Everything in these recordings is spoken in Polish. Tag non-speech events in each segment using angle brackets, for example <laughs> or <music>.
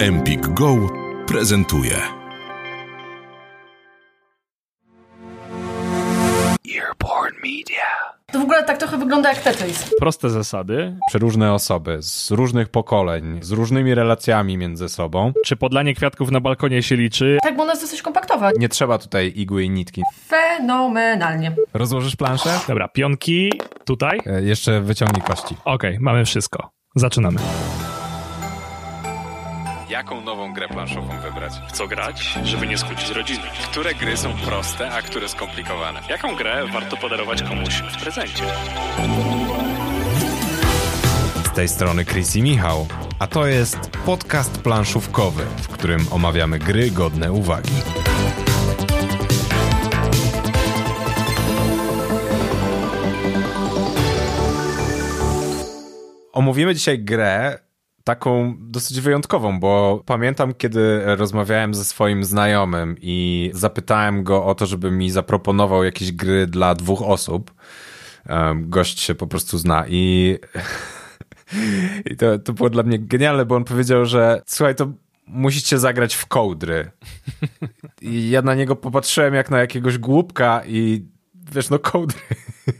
Empik Go prezentuje. Earborn Media. To w ogóle tak trochę wygląda jak Tetris. Proste zasady. Przeróżne osoby z różnych pokoleń, z różnymi relacjami między sobą. Czy podlanie kwiatków na balkonie się liczy? Tak, bo ona jest dosyć kompaktowa. Nie trzeba tutaj igły i nitki. Fenomenalnie. Rozłożysz planszę? Dobra, pionki tutaj. E, jeszcze wyciągnij kości. Okej, mamy wszystko. Zaczynamy. Jaką nową grę planszową wybrać? W co grać, żeby nie skłócić rodziny? Które gry są proste, a które skomplikowane? Jaką grę warto podarować komuś w prezencie? Z tej strony Chris i Michał, a to jest podcast planszówkowy, w którym omawiamy gry godne uwagi. Omówimy dzisiaj grę taką dosyć wyjątkową, bo pamiętam, kiedy rozmawiałem ze swoim znajomym i zapytałem go o to, żeby mi zaproponował jakieś gry dla dwóch osób. Gość się po prostu zna i, <laughs> i to, to było dla mnie genialne, bo on powiedział, że słuchaj, to musicie zagrać w kołdry. I ja na niego popatrzyłem jak na jakiegoś głupka i wiesz, no kołdry.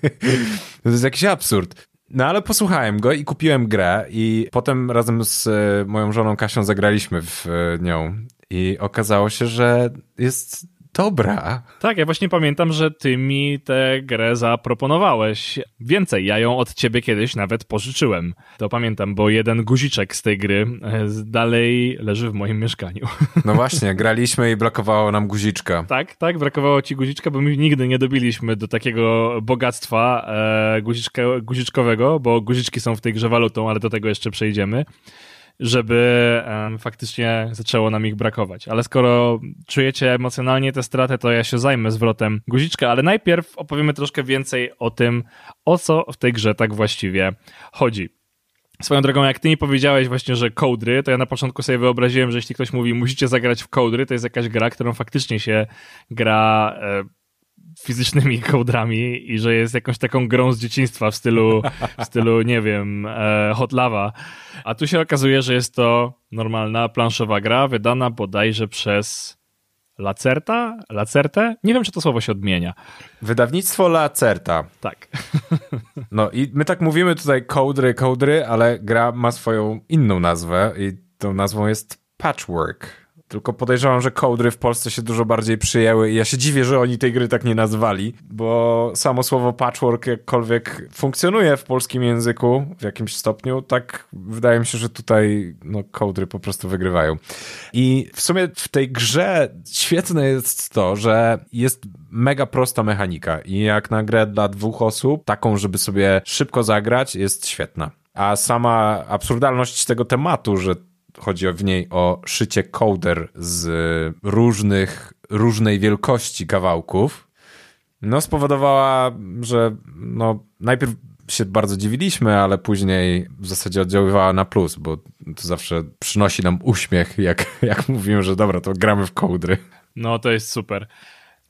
<laughs> to jest jakiś absurd. No ale posłuchałem go i kupiłem grę i potem razem z e, moją żoną Kasią zagraliśmy w e, nią. I okazało się, że jest dobra. Tak, ja właśnie pamiętam, że ty mi tę grę zaproponowałeś. Więcej, ja ją od ciebie kiedyś nawet pożyczyłem. To pamiętam, bo jeden guziczek z tej gry e, dalej leży w moim mieszkaniu. <laughs> No właśnie, graliśmy i brakowało nam guziczka. Tak, tak, brakowało ci guziczka, bo my nigdy nie dobiliśmy do takiego bogactwa e, guziczka, guziczkowego, bo guziczki są w tej grze walutą, ale do tego jeszcze przejdziemy żeby faktycznie zaczęło nam ich brakować. Ale skoro czujecie emocjonalnie tę stratę, to ja się zajmę zwrotem guziczka, ale najpierw opowiemy troszkę więcej o tym, o co w tej grze tak właściwie chodzi. Swoją drogą, jak ty mi powiedziałeś właśnie, że kołdry, to ja na początku sobie wyobraziłem, że jeśli ktoś mówi, musicie zagrać w kołdry, to jest jakaś gra, którą faktycznie się gra e, fizycznymi kołdrami i że jest jakąś taką grą z dzieciństwa w stylu, w stylu nie wiem, e, Hot Lava. A tu się okazuje, że jest to normalna planszowa gra, wydana bodajże przez Lacerta? Lacerte? Nie wiem, czy to słowo się odmienia. Wydawnictwo Lacerta. Tak. <laughs> No i my tak mówimy tutaj kołdry, kołdry, ale gra ma swoją inną nazwę i tą nazwą jest Patchwork. Tylko podejrzewam, że kołdry w Polsce się dużo bardziej przyjęły i ja się dziwię, że oni tej gry tak nie nazwali, bo samo słowo patchwork jakkolwiek funkcjonuje w polskim języku w jakimś stopniu, tak wydaje mi się, że tutaj no, kołdry po prostu wygrywają. I w sumie w tej grze świetne jest to, że jest mega prosta mechanika i jak na grę dla dwóch osób, taką, żeby sobie szybko zagrać, jest świetna. A sama absurdalność tego tematu, że chodzi w niej o szycie kołder z różnych, różnej wielkości kawałków, no spowodowała, że no najpierw się bardzo dziwiliśmy, ale później w zasadzie oddziaływała na plus, bo to zawsze przynosi nam uśmiech, jak, <laughs> jak mówimy, że dobra, to gramy w kołdry. No to jest super.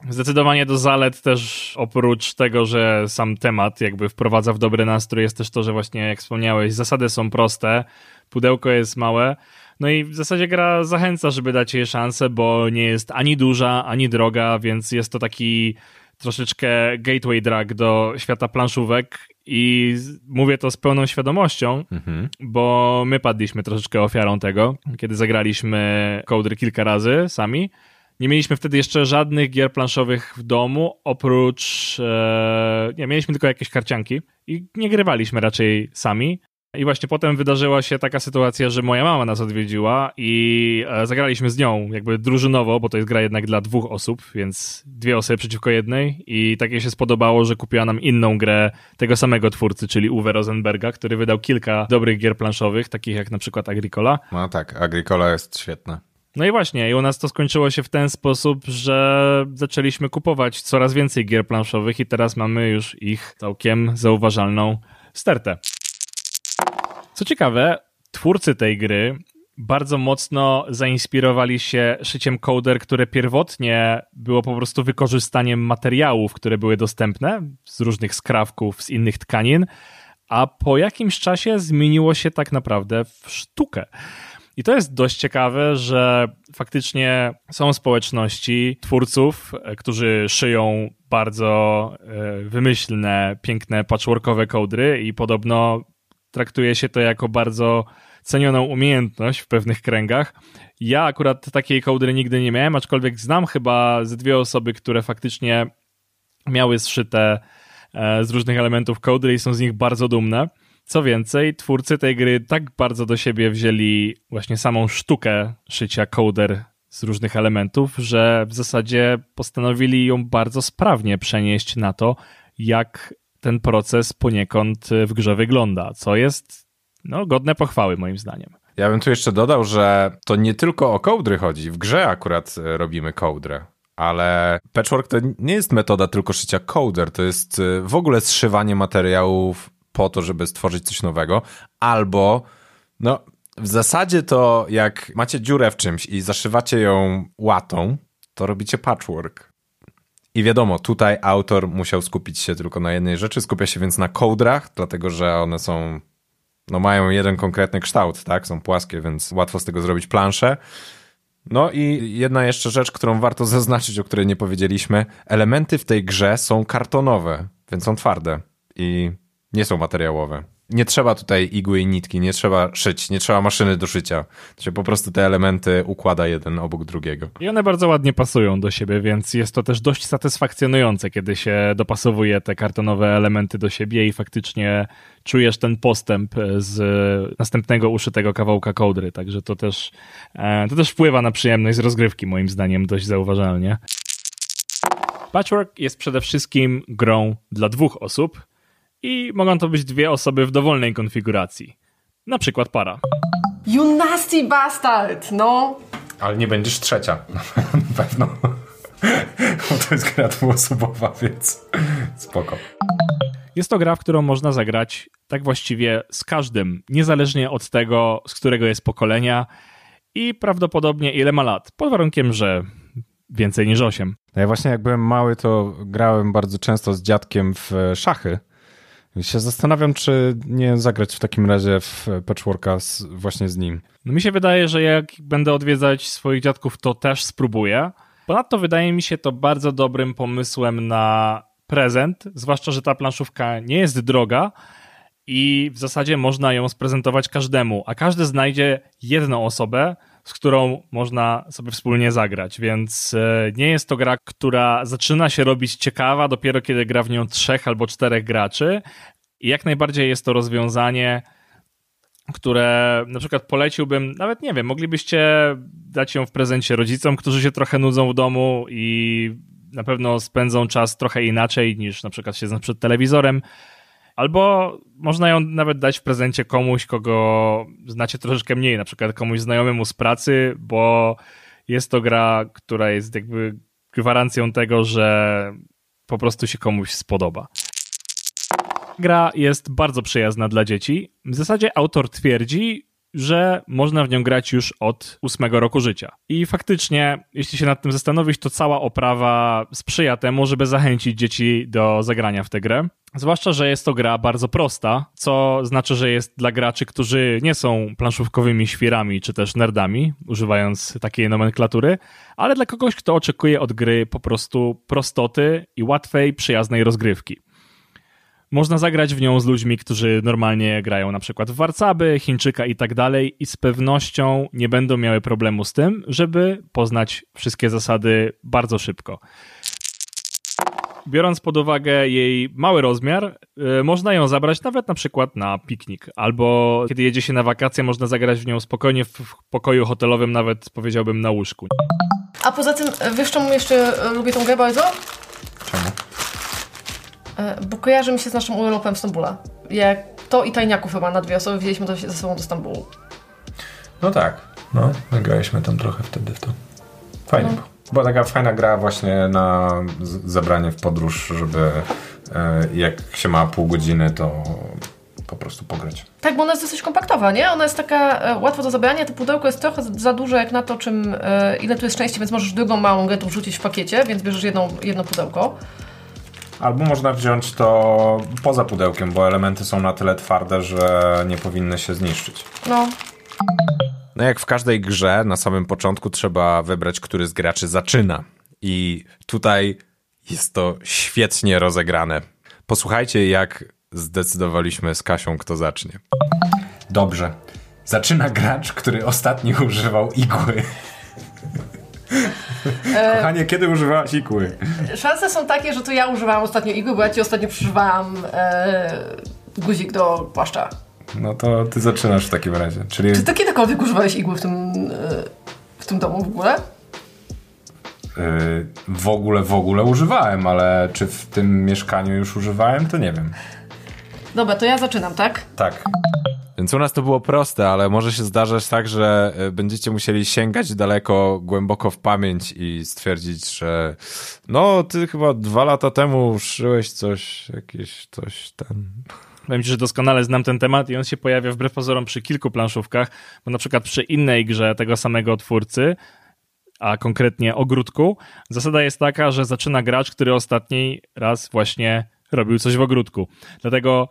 Zdecydowanie do zalet też oprócz tego, że sam temat jakby wprowadza w dobry nastrój, jest też to, że właśnie jak wspomniałeś, zasady są proste, pudełko jest małe, no i w zasadzie gra zachęca, żeby dać jej szansę, bo nie jest ani duża, ani droga, więc jest to taki troszeczkę gateway drag do świata planszówek i mówię to z pełną świadomością, mhm. bo my padliśmy troszeczkę ofiarą tego, kiedy zagraliśmy kołdry kilka razy sami. Nie mieliśmy wtedy jeszcze żadnych gier planszowych w domu, oprócz. E, nie, mieliśmy tylko jakieś karcianki i nie grywaliśmy raczej sami. I właśnie potem wydarzyła się taka sytuacja, że moja mama nas odwiedziła i e, zagraliśmy z nią jakby drużynowo, bo to jest gra jednak dla dwóch osób, więc dwie osoby przeciwko jednej i takie się spodobało, że kupiła nam inną grę tego samego twórcy, czyli Uwe Rosenberga, który wydał kilka dobrych gier planszowych, takich jak na przykład Agricola. No tak, Agricola jest świetna. No i właśnie, i u nas to skończyło się w ten sposób, że zaczęliśmy kupować coraz więcej gier planszowych i teraz mamy już ich całkiem zauważalną stertę. Co ciekawe, twórcy tej gry bardzo mocno zainspirowali się szyciem kołder, które pierwotnie było po prostu wykorzystaniem materiałów, które były dostępne z różnych skrawków, z innych tkanin, a po jakimś czasie zmieniło się tak naprawdę w sztukę. I to jest dość ciekawe, że faktycznie są społeczności twórców, e, którzy szyją bardzo e, wymyślne, piękne patchworkowe kołdry i podobno traktuje się to jako bardzo cenioną umiejętność w pewnych kręgach. Ja akurat takiej kołdry nigdy nie miałem, aczkolwiek znam chyba ze dwie osoby, które faktycznie miały zszyte e, z różnych elementów kołdry i są z nich bardzo dumne. Co więcej, twórcy tej gry tak bardzo do siebie wzięli właśnie samą sztukę szycia kołder z różnych elementów, że w zasadzie postanowili ją bardzo sprawnie przenieść na to, jak ten proces poniekąd w grze wygląda, co jest no, godne pochwały moim zdaniem. Ja bym tu jeszcze dodał, że to nie tylko o kołdry chodzi. W grze akurat e, robimy kołdrę. Ale patchwork to nie jest metoda tylko szycia kołder, to jest e, w ogóle zszywanie materiałów po to, żeby stworzyć coś nowego, albo no w zasadzie to jak macie dziurę w czymś i zaszywacie ją łatą, to robicie patchwork. I wiadomo, tutaj autor musiał skupić się tylko na jednej rzeczy, skupia się więc na kołdrach, dlatego że one są, no mają jeden konkretny kształt, tak, są płaskie, więc łatwo z tego zrobić planszę. No i jedna jeszcze rzecz, którą warto <laughs> zaznaczyć, o której nie powiedzieliśmy. Elementy w tej grze są kartonowe, więc są twarde i nie są materiałowe. Nie trzeba tutaj igły i nitki, nie trzeba szyć, nie trzeba maszyny do szycia. To się po prostu te elementy układa jeden obok drugiego. I one bardzo ładnie pasują do siebie, więc jest to też dość satysfakcjonujące, kiedy się dopasowuje te kartonowe elementy do siebie i faktycznie czujesz ten postęp z następnego uszytego kawałka kołdry. Także to też, e, to też wpływa na przyjemność z rozgrywki, moim zdaniem, dość zauważalnie. Patchwork jest przede wszystkim grą dla dwóch osób i mogą to być dwie osoby w dowolnej konfiguracji. Na przykład para. You nasty bastard, no. Ale nie będziesz trzecia, <laughs> na pewno. Bo to jest gra dwuosobowa, więc spoko. Jest to gra, w którą można zagrać tak właściwie z każdym, niezależnie od tego, z którego jest pokolenia i prawdopodobnie ile ma lat, pod warunkiem, że więcej niż 8. No ja właśnie jak byłem mały, to grałem bardzo często z dziadkiem w szachy i się zastanawiam, czy nie zagrać w takim razie w patchworka z, właśnie z nim. No mi się wydaje, że jak będę odwiedzać swoich dziadków, to też spróbuję. Ponadto wydaje mi się to bardzo dobrym pomysłem na prezent, zwłaszcza, że ta planszówka nie jest droga i w zasadzie można ją sprezentować każdemu, a każdy znajdzie jedną osobę, z którą można sobie wspólnie zagrać, więc e, nie jest to gra, która zaczyna się robić ciekawa dopiero kiedy gra w nią trzech albo czterech graczy. I jak najbardziej jest to rozwiązanie, które na przykład poleciłbym, nawet nie wiem, moglibyście dać ją w prezencie rodzicom, którzy się trochę nudzą w domu i na pewno spędzą czas trochę inaczej niż na przykład siedząc przed telewizorem. Albo można ją nawet dać w prezencie komuś, kogo znacie troszeczkę mniej, na przykład komuś znajomemu z pracy, bo jest to gra, która jest jakby gwarancją tego, że po prostu się komuś spodoba. Gra jest bardzo przyjazna dla dzieci. W zasadzie autor twierdzi, że można w nią grać już od ósmego roku życia. I faktycznie, jeśli się nad tym zastanowić, to cała oprawa sprzyja temu, żeby zachęcić dzieci do zagrania w tę grę. Zwłaszcza, że jest to gra bardzo prosta, co znaczy, że jest dla graczy, którzy nie są planszówkowymi świrami czy też nerdami, używając takiej nomenklatury, ale dla kogoś, kto oczekuje od gry po prostu prostoty i łatwej, przyjaznej rozgrywki. Można zagrać w nią z ludźmi, którzy normalnie grają na przykład w Warcaby, Chińczyka i tak dalej i z pewnością nie będą miały problemu z tym, żeby poznać wszystkie zasady bardzo szybko. Biorąc pod uwagę jej mały rozmiar, yy, można ją zabrać nawet na przykład na piknik, albo kiedy jedzie się na wakacje, można zagrać w nią spokojnie w pokoju hotelowym, nawet powiedziałbym na łóżku. A poza tym, wiesz czemu jeszcze e, lubię tą grę bardzo? Czemu? E, Bo kojarzy mi się z naszym urlopem w Stambule. Jak to i tajniaków chyba na dwie osoby wzięliśmy to ze sobą do Stambułu. No tak. No, nagraliśmy tam trochę wtedy w to. Fajnie No. Była taka fajna gra właśnie na zabranie w podróż, żeby e, jak się ma pół godziny, to po prostu pograć. Tak, bo ona jest dosyć kompaktowa, nie? Ona jest taka e, łatwa do zabrania, to pudełko jest trochę za duże jak na to, czym, e, ile tu jest części, więc możesz drugą małą grę tu wrzucić w pakiecie, więc bierzesz jedną, jedno pudełko. Albo można wziąć to poza pudełkiem, bo elementy są na tyle twarde, że nie powinny się zniszczyć. No, No jak w każdej grze, na samym początku trzeba wybrać, który z graczy zaczyna. I tutaj jest to świetnie rozegrane. Posłuchajcie, jak zdecydowaliśmy z Kasią, kto zacznie. Dobrze. Zaczyna gracz, który ostatnio używał igły. Kochanie, kiedy używałaś igły? Szanse są takie, że to ja używałam ostatnio igły, bo ja ci ostatnio przeżywałam e, guzik do płaszcza. No to ty zaczynasz w takim razie. Czyli Czy ty kiedykolwiek używałeś igły w tym, e, w tym domu w ogóle? yy, w ogóle, w ogóle używałem, ale czy w tym mieszkaniu już używałem, to nie wiem. Dobra, to ja zaczynam, tak? Tak. Więc u nas to było proste, ale może się zdarzać tak, że y, będziecie musieli sięgać daleko, głęboko w pamięć i stwierdzić, że no, ty chyba dwa lata temu szyłeś coś, jakieś coś ten. Powiem ci, że doskonale znam ten temat i on się pojawia wbrew pozorom przy kilku planszówkach, bo na przykład przy innej grze tego samego twórcy, a konkretnie ogródku, zasada jest taka, że zaczyna gracz, który ostatni raz właśnie robił coś w ogródku. Dlatego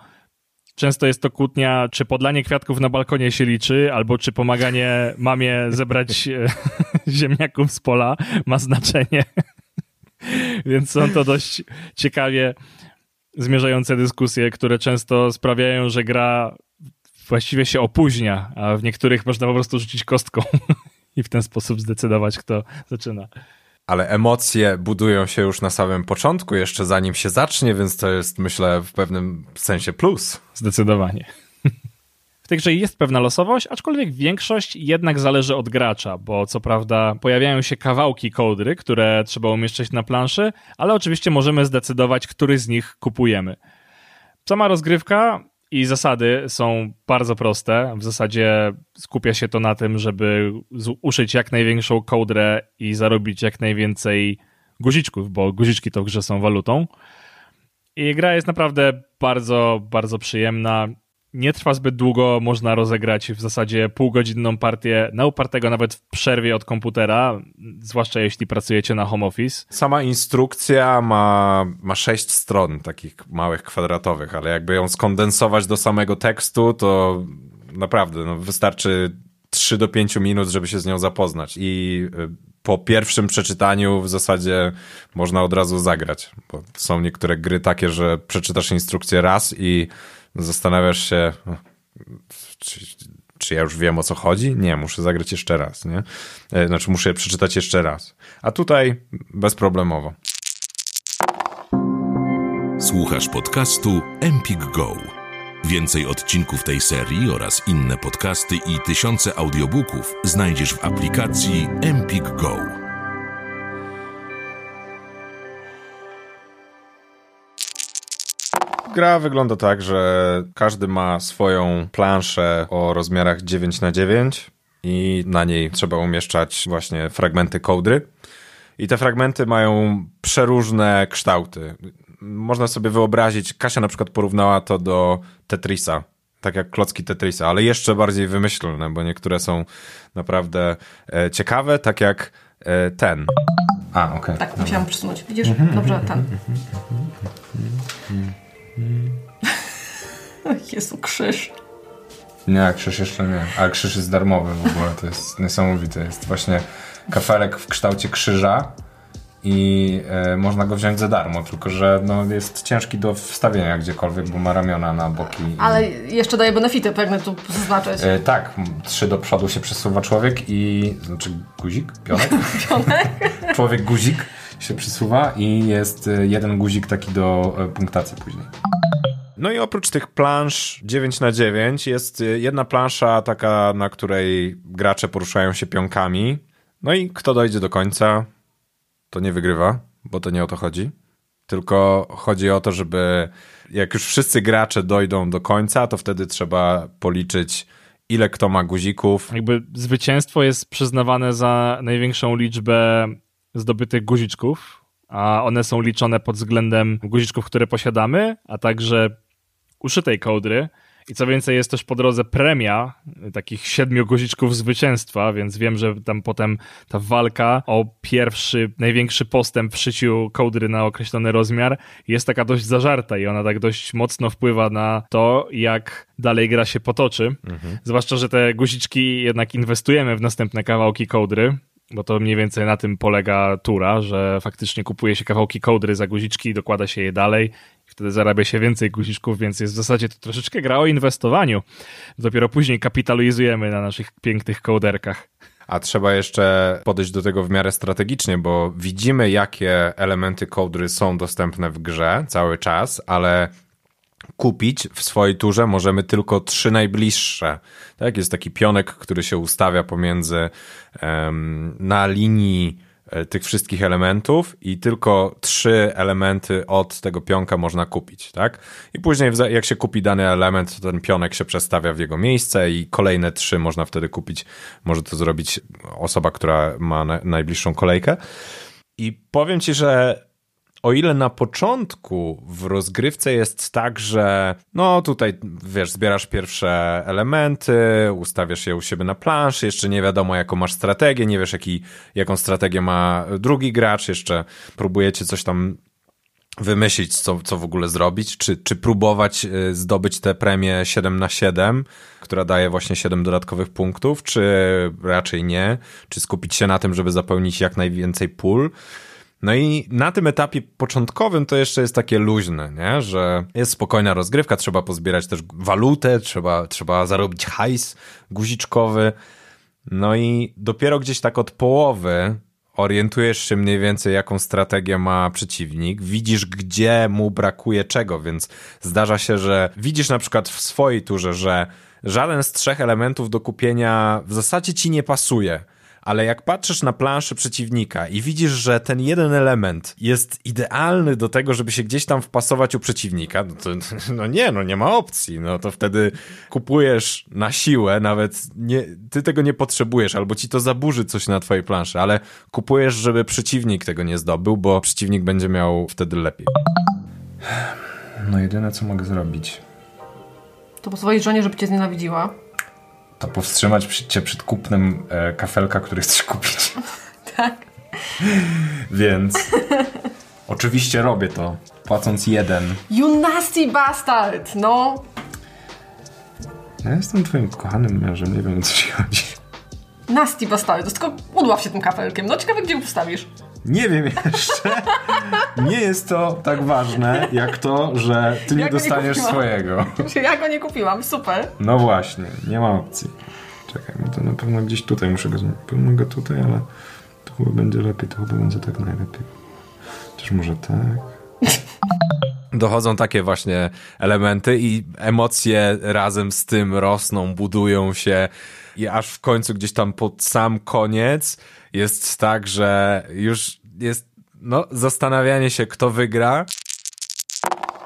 często jest to kłótnia, czy podlanie kwiatków na balkonie się liczy, albo czy pomaganie mamie zebrać <laughs> e, <laughs> ziemniaków z pola ma znaczenie. <laughs> Więc są to dość ciekawie zmierzające dyskusje, które często sprawiają, że gra właściwie się opóźnia, a w niektórych można po prostu rzucić kostką <laughs> i w ten sposób zdecydować, kto zaczyna. Ale emocje budują się już na samym początku, jeszcze zanim się zacznie, więc to jest, myślę, w pewnym sensie plus. Zdecydowanie. W tej grze jest pewna losowość, aczkolwiek większość jednak zależy od gracza, bo co prawda pojawiają się kawałki kołdry, które trzeba umieszczać na planszy, ale oczywiście możemy zdecydować, który z nich kupujemy. Sama rozgrywka i zasady są bardzo proste. W zasadzie skupia się to na tym, żeby uszyć jak największą kołdrę i zarobić jak najwięcej guziczków, bo guziczki to w grze są walutą. I gra jest naprawdę bardzo, bardzo przyjemna. Nie trwa zbyt długo, można rozegrać w zasadzie półgodzinną partię na upartego nawet w przerwie od komputera, zwłaszcza jeśli pracujecie na home office. Sama instrukcja ma, ma sześć stron, takich małych, kwadratowych, ale jakby ją skondensować do samego tekstu, to naprawdę no, wystarczy 3 do 5 minut, żeby się z nią zapoznać. I y, po pierwszym przeczytaniu w zasadzie można od razu zagrać, bo są niektóre gry takie, że przeczytasz instrukcję raz i zastanawiasz się, czy, czy ja już wiem o co chodzi? Nie, muszę zagrać jeszcze raz, nie? E, Znaczy muszę przeczytać jeszcze raz. A tutaj bezproblemowo. Słuchasz podcastu Empik Go. Więcej odcinków tej serii oraz inne podcasty i tysiące audiobooków znajdziesz w aplikacji Empik Go. Gra wygląda tak, że każdy ma swoją planszę o rozmiarach 9 na 9 i na niej trzeba umieszczać właśnie fragmenty kołdry. I te fragmenty mają przeróżne kształty. Można sobie wyobrazić, Kasia na przykład porównała to do Tetrisa, tak jak klocki Tetrisa, ale jeszcze bardziej wymyślne, bo niektóre są naprawdę e, ciekawe, tak jak e, ten. A, okej. Tak, musiałam przesunąć. Widzisz? Dobrze, ten. <laughs> Jezu, krzyż. Nie, krzyż jeszcze nie. Ale krzyż jest darmowy w ogóle, to jest niesamowite. Jest właśnie kafelek w kształcie krzyża i e, można go wziąć za darmo, tylko że no, jest ciężki do wstawienia gdziekolwiek, bo ma ramiona na boki. i- Ale jeszcze daje benefity, pragnę tu zaznaczyć. E, tak, trzy do przodu się przesuwa człowiek i, znaczy guzik, <laughs> pionek? człowiek guzik się przesuwa i jest e, jeden guzik taki do e, punktacji później. No i oprócz tych plansz 9 na 9 jest y, jedna plansza taka, na której gracze poruszają się pionkami. No i kto dojdzie do końca, to nie wygrywa, bo to nie o to chodzi. Tylko chodzi o to, żeby jak już wszyscy gracze dojdą do końca, to wtedy trzeba policzyć, ile kto ma guzików. Jakby zwycięstwo jest przyznawane za największą liczbę zdobytych guziczków, a one są liczone pod względem guziczków, które posiadamy, a także uszytej kołdry. I co więcej, jest też po drodze premia takich siedmiu guziczków zwycięstwa, więc wiem, że tam potem ta walka o pierwszy, największy postęp w szyciu kołdry na określony rozmiar jest taka dość zażarta i ona tak dość mocno wpływa na to, jak dalej gra się potoczy. Mhm. Zwłaszcza, że te guziczki jednak inwestujemy w następne kawałki kołdry, bo to mniej więcej na tym polega tura, że faktycznie kupuje się kawałki kołdry za guziczki, dokłada się je dalej i wtedy zarabia się więcej guziczków, więc jest w zasadzie to troszeczkę gra o inwestowaniu. Dopiero później kapitalizujemy na naszych pięknych kołderkach. A trzeba jeszcze podejść do tego w miarę strategicznie, bo widzimy, jakie elementy kołdry są dostępne w grze cały czas, ale kupić w swojej turze możemy tylko trzy najbliższe. Tak, jest taki pionek, który się ustawia pomiędzy um, na linii e, tych wszystkich elementów i tylko trzy elementy od tego pionka można kupić, tak? I później jak się kupi dany element, to ten pionek się przestawia w jego miejsce i kolejne trzy można wtedy kupić. Może to zrobić osoba, która ma na, najbliższą kolejkę. I powiem ci, że o ile na początku w rozgrywce jest tak, że no tutaj wiesz, zbierasz pierwsze elementy, ustawiasz je u siebie na planszy, jeszcze nie wiadomo jaką masz strategię, nie wiesz jaki, jaką strategię ma drugi gracz, jeszcze próbujecie coś tam wymyślić, co, co w ogóle zrobić, czy, czy próbować y, zdobyć tę premię 7 na 7, która daje właśnie 7 dodatkowych punktów, czy raczej nie, czy skupić się na tym, żeby zapełnić jak najwięcej pól. No i na tym etapie początkowym to jeszcze jest takie luźne, nie? że jest spokojna rozgrywka, trzeba pozbierać też walutę, trzeba, trzeba zarobić hajs guziczkowy. No i dopiero gdzieś tak od połowy orientujesz się mniej więcej, jaką strategię ma przeciwnik, widzisz, gdzie mu brakuje czego, więc zdarza się, że widzisz na przykład w swojej turze, że żaden z trzech elementów do kupienia w zasadzie ci nie pasuje ale jak patrzysz na planszę przeciwnika i widzisz, że ten jeden element jest idealny do tego, żeby się gdzieś tam wpasować u przeciwnika, no to no nie, no nie ma opcji. No to wtedy kupujesz na siłę, nawet nie, ty tego nie potrzebujesz, albo ci to zaburzy coś na twojej planszy, ale kupujesz, żeby przeciwnik tego nie zdobył, bo przeciwnik będzie miał wtedy lepiej. No jedyne, co mogę zrobić. To pozwolić żonie, żeby cię znienawidziła to powstrzymać cię przed kupnem e, kafelka, który chcesz kupić. <laughs> tak. Więc oczywiście robię to, płacąc jeden. You nasty bastard, no. Ja jestem twoim kochanym mężem, nie wiem o co ci chodzi. Nasty bastard, tylko udław się tym kafelkiem. No ciekawe, gdzie postawisz. Nie wiem jeszcze. nie jest to tak ważne, jak to, że ty nie ja dostaniesz nie swojego. Ja go nie kupiłam, super. No właśnie, nie ma opcji. Czekaj, no to na pewno gdzieś tutaj muszę go zmienić. Pewno go tutaj, ale to chyba będzie lepiej, to chyba będzie tak najlepiej. Chociaż może tak. Dochodzą takie właśnie elementy i emocje razem z tym rosną, budują się i aż w końcu gdzieś tam pod sam koniec jest tak, że już jest no, zastanawianie się, kto wygra.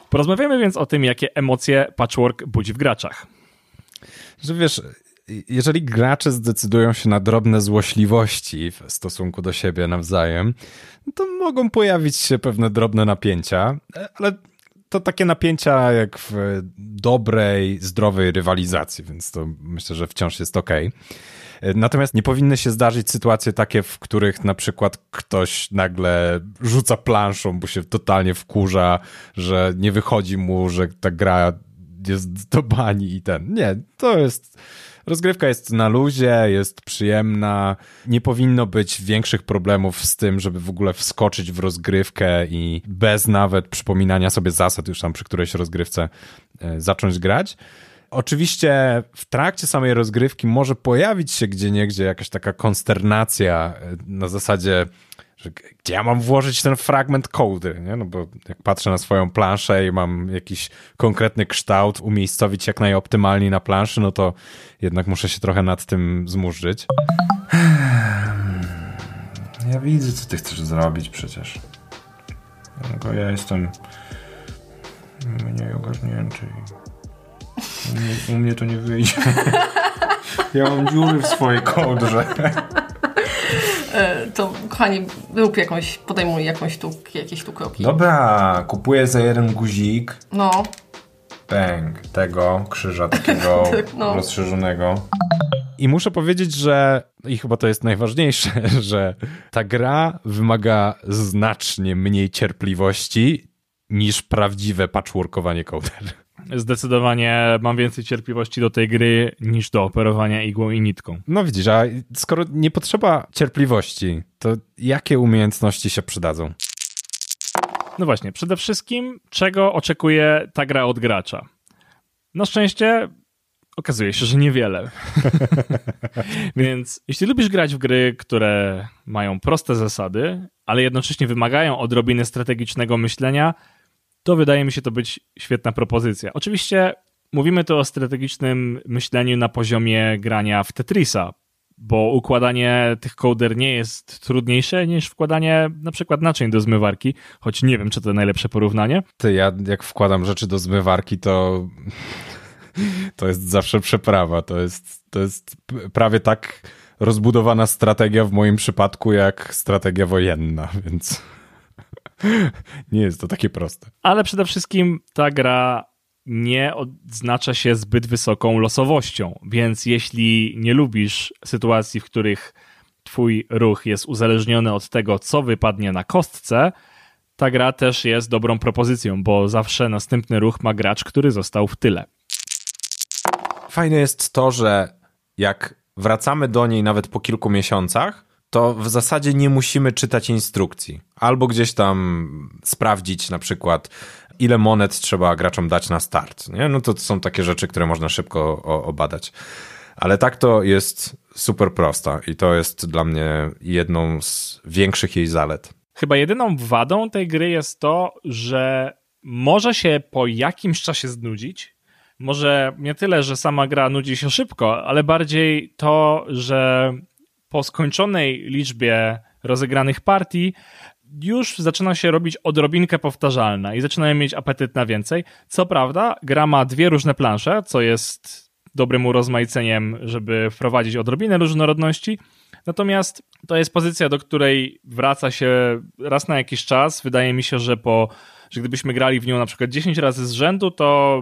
Porozmawiamy więc o tym, jakie emocje patchwork budzi w graczach. Że wiesz, jeżeli gracze zdecydują się na drobne złośliwości w stosunku do siebie nawzajem, to mogą pojawić się pewne drobne napięcia, ale to takie napięcia jak w dobrej, zdrowej rywalizacji, więc to myślę, że wciąż jest ok. Natomiast nie powinny się zdarzyć sytuacje takie, w których na przykład ktoś nagle rzuca planszą, bo się totalnie wkurza, że nie wychodzi mu, że ta gra jest do bani i ten. Nie, to jest Rozgrywka jest na luzie, jest przyjemna. Nie powinno być większych problemów z tym, żeby w ogóle wskoczyć w rozgrywkę i bez nawet przypominania sobie zasad już tam przy którejś rozgrywce e, zacząć grać. Oczywiście w trakcie samej rozgrywki może pojawić się gdzie niegdzie jakaś taka konsternacja e, na zasadzie że gdzie ja mam włożyć ten fragment kołdry, nie? No bo jak patrzę na swoją planszę i mam jakiś konkretny kształt, umiejscowić jak najoptymalniej na planszy, no to jednak muszę się trochę nad tym zmurzyć. Ja widzę, co ty chcesz zrobić przecież. Tylko ja jestem mniej ogarnięty. U mnie, u mnie to nie wyjdzie. <laughs> ja mam dziury w swojej kołdrze. E, to kochani, rób jakąś, podejmuj jakąś tu, jakieś tu kroki. Dobra, kupuję za jeden guzik. No. Bang. Tego krzyża takiego <laughs> no. rozszerzonego. I muszę powiedzieć, że i chyba to jest najważniejsze, <laughs> że ta gra wymaga znacznie mniej cierpliwości niż prawdziwe patchworkowanie koder. Zdecydowanie mam więcej cierpliwości do tej gry niż do operowania igłą i nitką. No widzisz, a skoro nie potrzeba cierpliwości, to jakie umiejętności się przydadzą? No właśnie, przede wszystkim czego oczekuje ta gra od gracza? Na szczęście okazuje się, że niewiele. <laughs> Więc jeśli lubisz grać w gry, które mają proste zasady, ale jednocześnie wymagają odrobiny strategicznego myślenia, to wydaje mi się to być świetna propozycja. Oczywiście mówimy tu o strategicznym myśleniu na poziomie grania w Tetrisa, bo układanie tych kołder nie jest trudniejsze niż wkładanie na przykład naczyń do zmywarki, choć nie wiem, czy to najlepsze porównanie. Ty, ja jak wkładam rzeczy do zmywarki, to to jest zawsze przeprawa. To jest, to jest prawie tak rozbudowana strategia w moim przypadku, jak strategia wojenna, więc <laughs> nie jest to takie proste. Ale przede wszystkim ta gra nie odznacza się zbyt wysoką losowością, więc jeśli nie lubisz sytuacji, w których twój ruch jest uzależniony od tego, co wypadnie na kostce, ta gra też jest dobrą propozycją, bo zawsze następny ruch ma gracz, który został w tyle. Fajne jest to, że jak wracamy do niej nawet po kilku miesiącach, to w zasadzie nie musimy czytać instrukcji. Albo gdzieś tam sprawdzić na przykład, ile monet trzeba graczom dać na start. Nie? No to są takie rzeczy, które można szybko obadać. Ale tak to jest super prosta i to jest dla mnie jedną z większych jej zalet. Chyba jedyną wadą tej gry jest to, że może się po jakimś czasie znudzić. Może nie tyle, że sama gra nudzi się szybko, ale bardziej to, że po skończonej liczbie rozegranych partii już zaczyna się robić odrobinkę powtarzalna i zaczynają mieć apetyt na więcej. Co prawda, gra ma dwie różne plansze, co jest dobrym urozmaiceniem, żeby wprowadzić odrobinę różnorodności. Natomiast to jest pozycja, do której wraca się raz na jakiś czas. Wydaje mi się, że po, że gdybyśmy grali w nią na przykład 10 razy z rzędu, to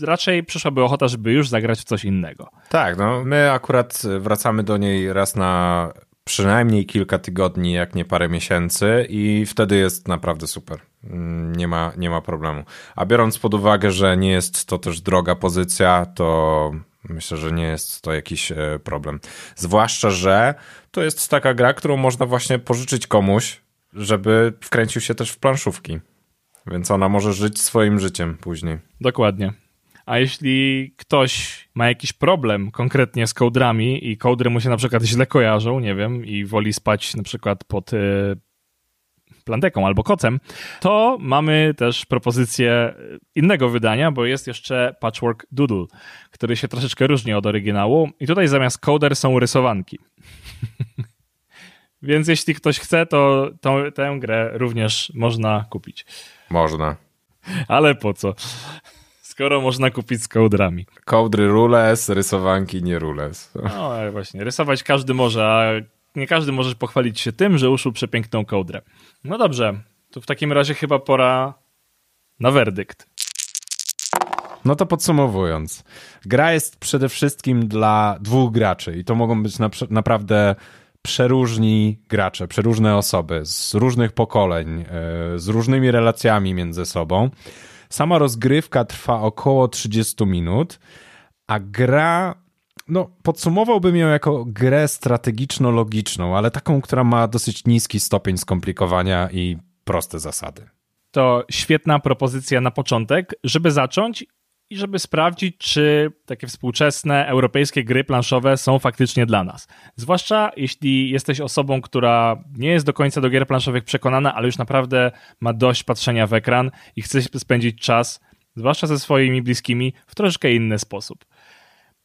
raczej przyszłaby ochota, żeby już zagrać w coś innego. Tak, no my akurat wracamy do niej raz na przynajmniej kilka tygodni, jak nie parę miesięcy i wtedy jest naprawdę super. Mm, nie ma, nie ma problemu. A biorąc pod uwagę, że nie jest to też droga pozycja, to myślę, że nie jest to jakiś e, problem. Zwłaszcza, że to jest taka gra, którą można właśnie pożyczyć komuś, żeby wkręcił się też w planszówki. Więc ona może żyć swoim życiem później. Dokładnie. A jeśli ktoś ma jakiś problem konkretnie z kołdrami i kołdry mu się na przykład źle kojarzą, nie wiem, i woli spać na przykład pod y, planteką albo kocem, to mamy też propozycję innego wydania, bo jest jeszcze Patchwork Doodle, który się troszeczkę różni od oryginału i tutaj zamiast kołder są rysowanki. <laughs> Więc jeśli ktoś chce, to tą, tę grę również można kupić. Można. Ale po co? Skoro można kupić z kołdrami. Kołdry rules, rysowanki nie rules. No właśnie, rysować każdy może, a nie każdy może pochwalić się tym, że uszył przepiękną kołdrę. No dobrze, to w takim razie chyba pora na werdykt. No to podsumowując, gra jest przede wszystkim dla dwóch graczy i to mogą być na, naprawdę przeróżni gracze, przeróżne osoby z różnych pokoleń, e, z różnymi relacjami między sobą. Sama rozgrywka trwa około 30 minut, a gra no, podsumowałbym ją jako grę strategiczno-logiczną, ale taką, która ma dosyć niski stopień skomplikowania i proste zasady. To świetna propozycja na początek, żeby zacząć i żeby sprawdzić, czy takie współczesne europejskie gry planszowe są faktycznie dla nas. Zwłaszcza jeśli jesteś osobą, która nie jest do końca do gier planszowych przekonana, ale już naprawdę ma dość patrzenia w ekran i chce spędzić czas, zwłaszcza ze swoimi bliskimi, w troszeczkę inny sposób.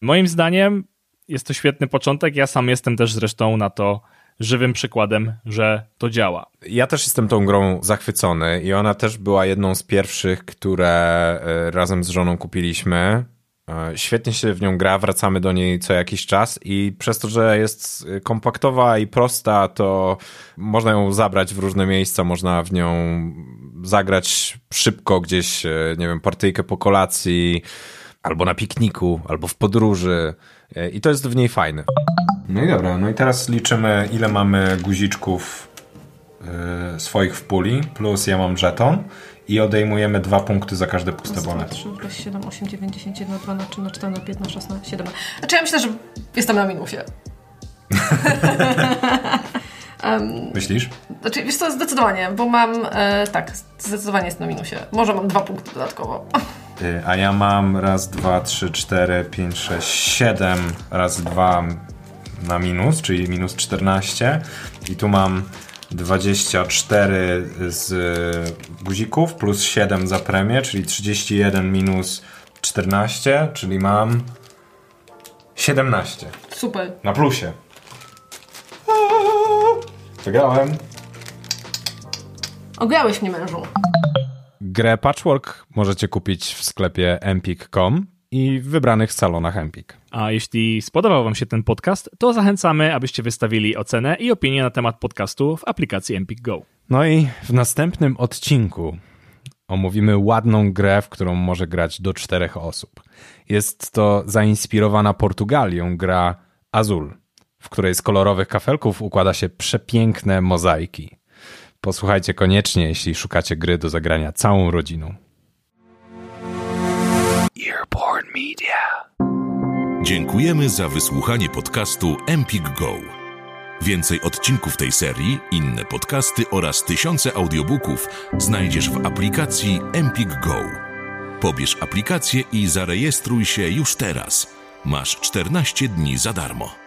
Moim zdaniem jest to świetny początek. Ja sam jestem też zresztą na to żywym przykładem, że to działa. Ja też jestem tą grą zachwycony i ona też była jedną z pierwszych, które e, razem z żoną kupiliśmy. E, Świetnie się w nią gra, wracamy do niej co jakiś czas i przez to, że jest kompaktowa i prosta, to można ją zabrać w różne miejsca, można w nią zagrać szybko gdzieś, e, nie wiem, partyjkę po kolacji, albo na pikniku, albo w podróży e, i to jest w niej fajne. No i dobra, no i teraz liczymy ile mamy guziczków yy, swoich w puli, plus ja mam żeton i odejmujemy dwa punkty za każde puste pole. 3, 7, 8, 9, 10, 1, 2, 3, 4, 5, 6, 7. Znaczy ja myślę, że jestem na minusie. <laughs> Myślisz? Znaczy, wiesz co, zdecydowanie, bo mam, e, tak, zdecydowanie jest na minusie. Może mam dwa punkty dodatkowo. Y, A ja mam raz, dwa, trzy, cztery, pięć, sześć, siedem, raz, dwa na minus, czyli minus 14. I tu mam 24 z guzików plus 7 za premię, czyli 31 minus 14, czyli mam 17 Super. na plusie. Wygrałem. Ograłeś mnie mężu. Grę Patchwork możecie kupić w sklepie empik.com i w wybranych salonach Empik. A jeśli spodobał Wam się ten podcast, to zachęcamy, abyście wystawili ocenę i opinię na temat podcastu w aplikacji Empik Go. No i w następnym odcinku omówimy ładną grę, w którą może grać do czterech osób. Jest to zainspirowana Portugalią gra Azul, w której z kolorowych kafelków układa się przepiękne mozaiki. Posłuchajcie koniecznie, jeśli szukacie gry do zagrania całą rodziną. Earborn Media. Dziękujemy za wysłuchanie podcastu Empik Go. Więcej odcinków tej serii, inne podcasty oraz tysiące audiobooków znajdziesz w aplikacji Empik Go. Pobierz aplikację i zarejestruj się już teraz. Masz 14 dni za darmo.